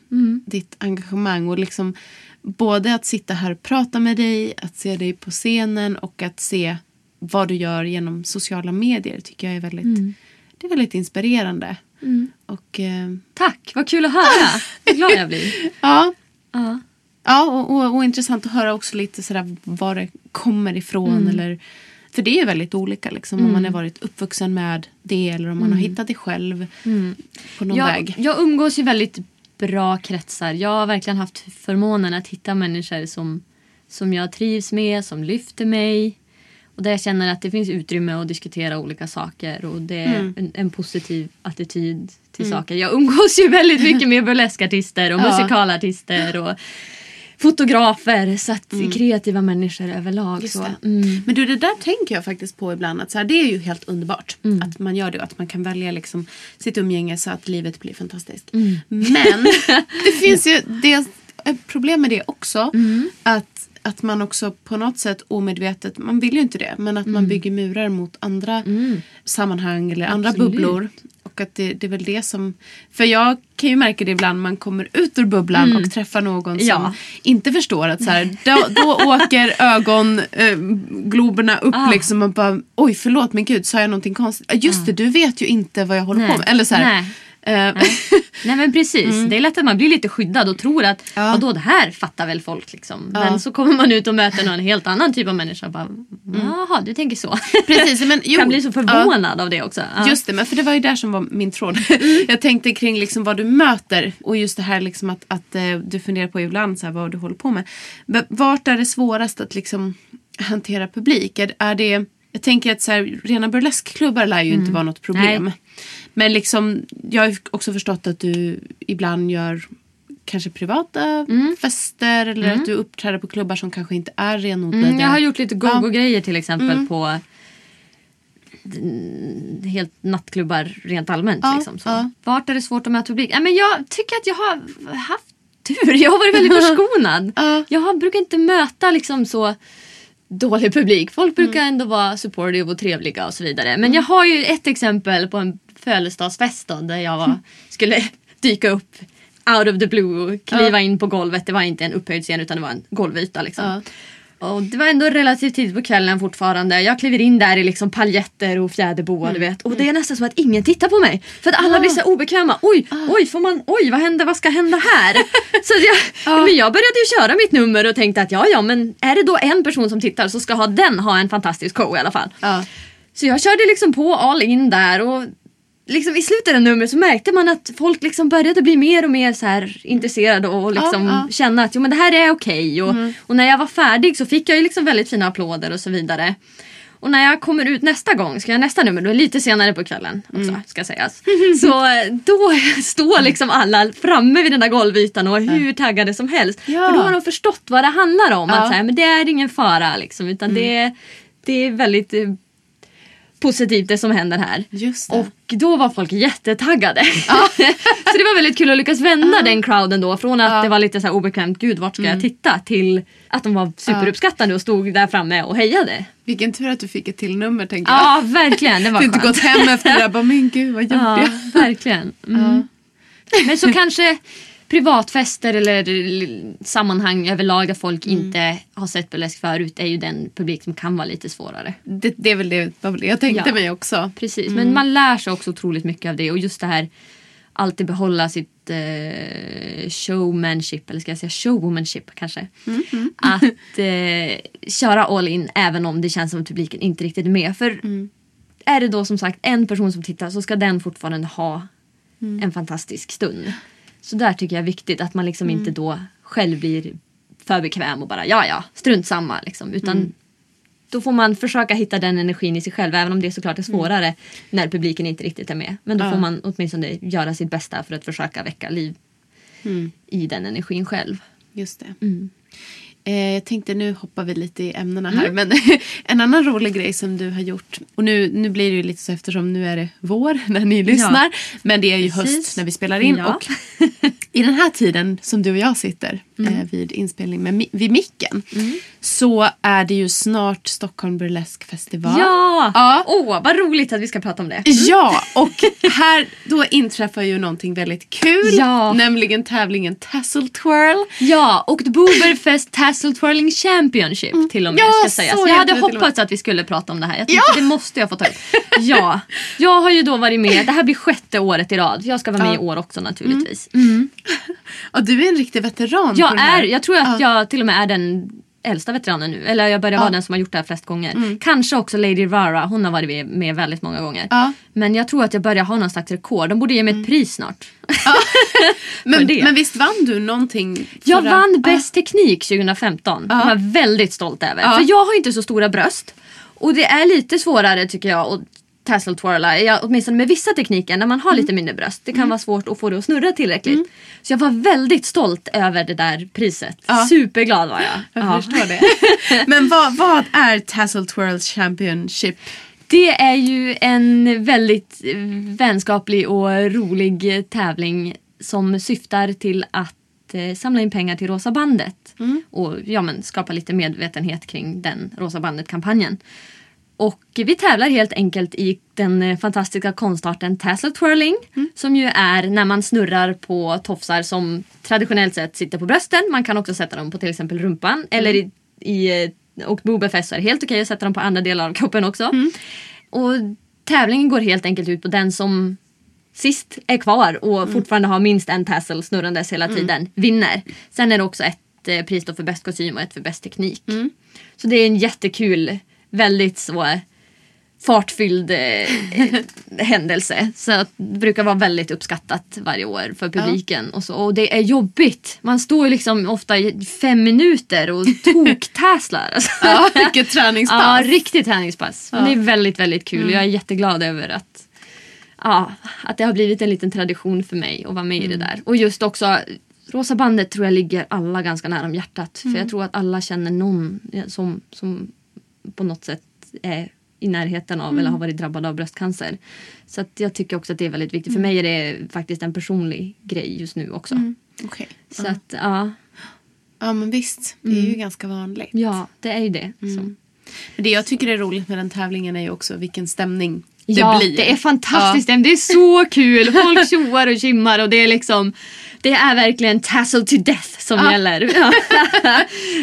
Ditt engagemang och liksom både att sitta här och prata med dig, att se dig på scenen och att se vad du gör genom sociala medier tycker jag är väldigt, Mm. det är väldigt inspirerande. Och eh, Tack, vad kul att höra. Vad glad jag blir. ja, Ja. Ja, och, och, och intressant att höra också lite sådär var det kommer ifrån. Mm. Eller, för det är ju väldigt olika liksom, om man har varit uppvuxen med det eller om man har hittat det själv på någon Mm. jag, väg. jag umgås i väldigt bra kretsar. Jag har verkligen haft förmånen att hitta människor som, som jag trivs med, som lyfter mig. Och där jag känner att det finns utrymme att diskutera olika saker och det är en, en positiv attityd till saker. Jag umgås ju väldigt mycket med burleskartister och musikalartister och fotografer. Så att kreativa människor överlag. Så. Mm. Men du, det där tänker jag faktiskt på ibland. Att så här, det är ju helt underbart att man gör det och att man kan välja liksom sitt umgänge så att livet blir fantastiskt. Men det finns ju det, ett problem med det också. Att, att man också på något sätt omedvetet, man vill ju inte det, men att man bygger murar mot andra sammanhang eller andra Absolut. bubblor. Och att det, det är väl det som... För jag kan ju märka det ibland man kommer ut ur bubblan och träffar någon som Ja. inte förstår att så här, då, då åker ögongloberna upp Ah. liksom och bara oj förlåt men gud sa jag någonting konstigt? Just det du vet ju inte vad jag håller Nej. på med. Eller så här, Nej. eh, Nej men precis, det är lätt att man blir lite skyddad och tror att Ja. vadå det här fattar väl folk liksom. Ja. Men så kommer man ut och möter någon helt annan typ av människa och bara jaha du tänker så. Precis, men jo, kan bli så ja. förvånad av det också. Ja. Just det, men för det var ju där som var min tråd. Jag tänkte kring liksom vad du möter och just det här liksom att, att eh, du funderar på ibland så här, vad du håller på med. Vart är det svårast att liksom hantera publik? Är, är det, jag tänker att så här, rena burleskklubbar lär ju inte vara något problem. Nej. Men liksom, jag har också förstått att du ibland gör kanske privata fester eller att du uppträder på klubbar som kanske inte är renodlade. Mm, jag har gjort lite Ja. go-go-grejer till exempel på mm, helt nattklubbar rent allmänt. Ja, liksom, så. ja. Vart är det svårt att möta publik? Nej, men jag tycker att jag har haft tur. Jag har varit väldigt förskonad. Ja. Jag har, brukar inte möta liksom så dålig publik. Folk brukar Mm. ändå vara supportive och trevliga och så vidare. Men jag har ju ett exempel på en födelsedagsfest då, där jag var, skulle dyka upp out of the blue och kliva in på golvet. Det var inte en upphöjd scen utan det var en golvyta. Liksom. Ja. Och det var ändå relativt tidigt på kvällen fortfarande. Jag kliver in där i liksom paljetter och fjäderboa du vet. Och det är nästan som att ingen tittar på mig. För att alla blir så obekväma. Oj, oj, får man, oj vad händer, vad ska hända här? så jag, men jag började ju köra mitt nummer och tänkte att ja, ja, men är det då en person som tittar så ska ha den ha en fantastisk show i alla fall. Ja. Så jag körde liksom på all in där och liksom, i slutet av numret så märkte man att folk liksom började bli mer och mer så här intresserade och liksom Ja, ja. känna att jo, men det här är okej. Och, och när jag var färdig så fick jag ju liksom väldigt fina applåder och så vidare. Och när jag kommer ut nästa gång, ska jag nästa nummer, då är det lite senare på kvällen också ska sägas. Så då står liksom alla framme vid den där golvytan och är hur taggade som helst. Ja. För då har de förstått vad det handlar om. Ja. Att så här, men det är ingen fara liksom, utan det, är- det är väldigt eh, positivt det som händer här. Och då var folk jättetaggade. så det var väldigt kul att lyckas vända den crowden då från att Ja. det var lite så här obekvämt, gud vart ska jag titta? Till att de var superuppskattande och stod där framme och hejade. Vilken tur att du fick ett till nummer tänker jag. Ja verkligen, det var Du inte skönt. gått hem efter det där bara, men gud vad gjorde Ja, jag? verkligen. Mm. Men så kanske privatfester eller sammanhang överlag där folk Mm. inte har sett burlesk förut är ju den publik som kan vara lite svårare. Det, det är väl det, jag tänkte Ja. mig också. Precis, men man lär sig också otroligt mycket av det och just det här alltid behålla sitt eh, showmanship, eller ska jag säga showwomanship kanske. Att eh, köra all in även om det känns som att publiken inte riktigt är med. För är det då som sagt en person som tittar så ska den fortfarande ha en fantastisk stund. Så där tycker jag är viktigt att man liksom inte då själv blir för bekväm och bara ja ja, strunt samma liksom. Utan då får man försöka hitta den energin i sig själv även om det såklart är svårare när publiken inte riktigt är med. Men då Ja. får man åtminstone göra sitt bästa för att försöka väcka liv i den energin själv. Just det. Mm. Eh, jag tänkte nu hoppar vi lite i ämnena här. Men en annan rolig grej som du har gjort. Och nu, nu blir det ju lite så eftersom nu är det vår när ni lyssnar. Men det är ju höst Precis. när vi spelar in. Ja. Och i den här tiden som du och jag sitter Mm. eh, vid inspelning med, vid micken. Så är det ju snart Stockholm Burlesque Festival. Ja! Ja. Åh, vad roligt att vi ska prata om det. Ja, och här då inträffar ju någonting väldigt kul. Ja. Nämligen tävlingen Tassel Twirl. Ja, och Booberfest Tassel Twirling Championship till och med Ja, ska sägas. så Jag hade hoppats att vi skulle prata om det här. Jag tänkte det måste jag få ta upp. Ja, jag har ju då varit med. Det här blir sjätte året i rad. Jag ska vara med Ja. i år också naturligtvis. Och du är en riktig veteran. på Jag är, jag tror att jag till och med är den äldsta veteranen nu. Eller jag börjar vara den som har gjort det här flest gånger. Kanske också Lady Rara, hon har varit med- väldigt många gånger. Ja. Men jag tror att jag börjar ha någon slags rekord. De borde ge mig ett pris snart. men, det. men visst vann du någonting? Jag förra- vann Bäst teknik 2015. Ja. Jag var väldigt stolt över. Ja. För jag har inte så stora bröst. Och det är lite svårare tycker jag att tassel twirla. Jag, åtminstone med vissa tekniker när man har lite mindre bröst. Det kan vara svårt att få det att snurra tillräckligt. Så jag var väldigt stolt över det där priset. Ja. Superglad var jag. Jag Ja. förstår det. men vad, vad är Tassel Twirl Championship? Det är ju en väldigt vänskaplig och rolig tävling som syftar till att eh, samla in pengar till Rosa bandet och ja, men, skapa lite medvetenhet kring den Rosa bandet-kampanjen. Och vi tävlar helt enkelt i den eh, fantastiska konstarten Tassel twirling som ju är när man snurrar på tofsar som traditionellt sett sitter på brösten. Man kan också sätta dem på till exempel rumpan eller i, i eh, och Bobefest så är helt okej att sätta dem på andra delar av kroppen också. Och tävlingen går helt enkelt ut på den som sist är kvar och fortfarande har minst en tassel snurrandes hela tiden vinner. Sen är det också ett eh, pris då för bäst kostym och ett för bäst teknik. Så det är en jättekul, väldigt så fartfylld eh, händelse. Så att det brukar vara väldigt uppskattat varje år för publiken. Och, så. och det är jobbigt. Man står ju liksom ofta i fem minuter och toktäslar. Alltså. Ja, vilket träningspass. Ja, riktigt träningspass. Men det är väldigt, väldigt kul. Jag är jätteglad över att, ja, att det har blivit en liten tradition för mig att vara med i det där. Och just också Rosa bandet tror jag ligger alla ganska nära om hjärtat. För jag tror att alla känner någon som, som på något sätt är i närheten av eller har varit drabbad av bröstcancer. Så att jag tycker också att det är väldigt viktigt. För mig är det faktiskt en personlig grej just nu också. Okej. Så att ja, Ja men visst, det är ju ganska vanligt. ja, det är ju det. Så. Men det jag tycker är roligt med den tävlingen är ju också vilken stämning det ja, blir. det är fantastiskt. Det är så kul. Folk tjoar och kimmar och det är liksom det är verkligen tassel to death som Ja. gäller. Ja.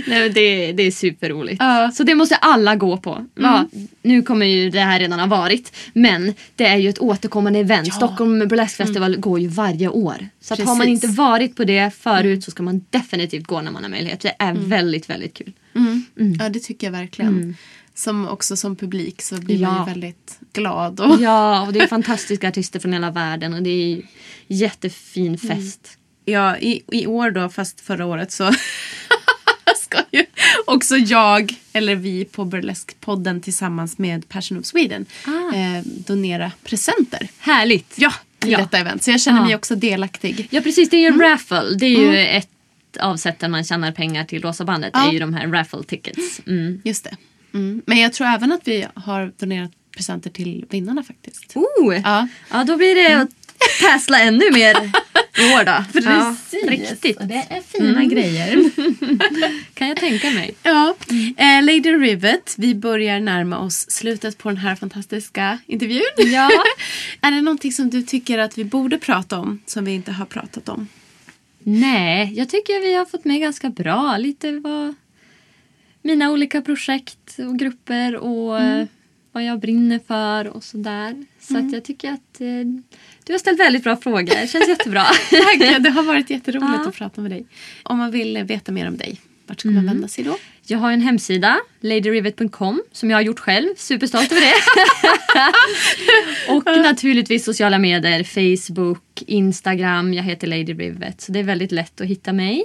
Nej, det, det är superroligt. Ja. Så det måste alla gå på. Ja, nu kommer ju det här redan ha varit. Men det är ju ett återkommande event. Stockholm Burlesque Festival går ju varje år. Så har man inte varit på det förut så ska man definitivt gå när man har möjlighet. Det är väldigt, väldigt kul. Mm. Ja det tycker jag verkligen. Som också som publik så blir Ja. man ju väldigt glad. Och, Ja, och det är fantastiska artister från hela världen och det är jättefin fest. Ja, i, i år då, fast förra året så ska ju också jag, eller vi på Burlesque-podden tillsammans med Passion of Sweden Ah. eh, donera presenter. Härligt! Ja, till Ja. detta event. Så jag känner Ja. mig också delaktig. Ja precis, det är ju en raffle. Det är ju ett av sätten man tjänar pengar till Rosa bandet. Ja. är ju de här raffle tickets. Mm. Just det. Mm. Men jag tror även att vi har donerat presenter till vinnarna faktiskt. Oh! Ja. Ja, då blir det att tassla ännu mer i år då. Ja, riktigt. Och det är fina grejer. Kan jag tänka mig. Ja, eh, Lady Rivet, vi börjar närma oss slutet på den här fantastiska intervjun. Ja. är det någonting som du tycker att vi borde prata om som vi inte har pratat om? Nej, jag tycker vi har fått med ganska bra lite vad mina olika projekt och grupper och eh, vad jag brinner för och sådär. Så att jag tycker att eh, du har ställt väldigt bra frågor. Det känns jättebra. Tack, det har varit jätteroligt Ja. att prata med dig. Om man vill veta mer om dig, vart ska man vända sig då? Jag har en hemsida, ladyrivet.com, som jag har gjort själv. Superstolt över det. och naturligtvis sociala medier, Facebook, Instagram. Jag heter Lady Rivet, så det är väldigt lätt att hitta mig.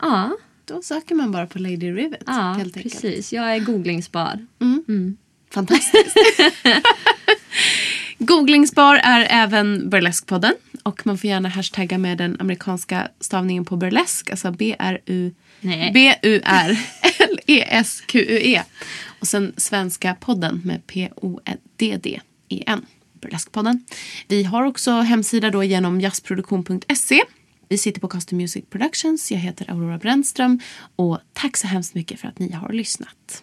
Ja, Då söker man bara på Lady Rivet. ja enkelt. precis. Jag är googlingsbar. Fantastiskt. Googlingsbar är även Burlesque-podden. Och man får gärna hashtagga med den amerikanska stavningen på burlesk. Alltså B-R-U... B-U-R-L-E-S-Q-U-E. Och sen svenska podden med P-O-D-D-E-N. Burlesque-podden. Vi har också hemsida då genom jazzproduktion.se. Vi sitter på Custom Music Productions. Jag heter Aurora Brännström. Och tack så hemskt mycket för att ni har lyssnat.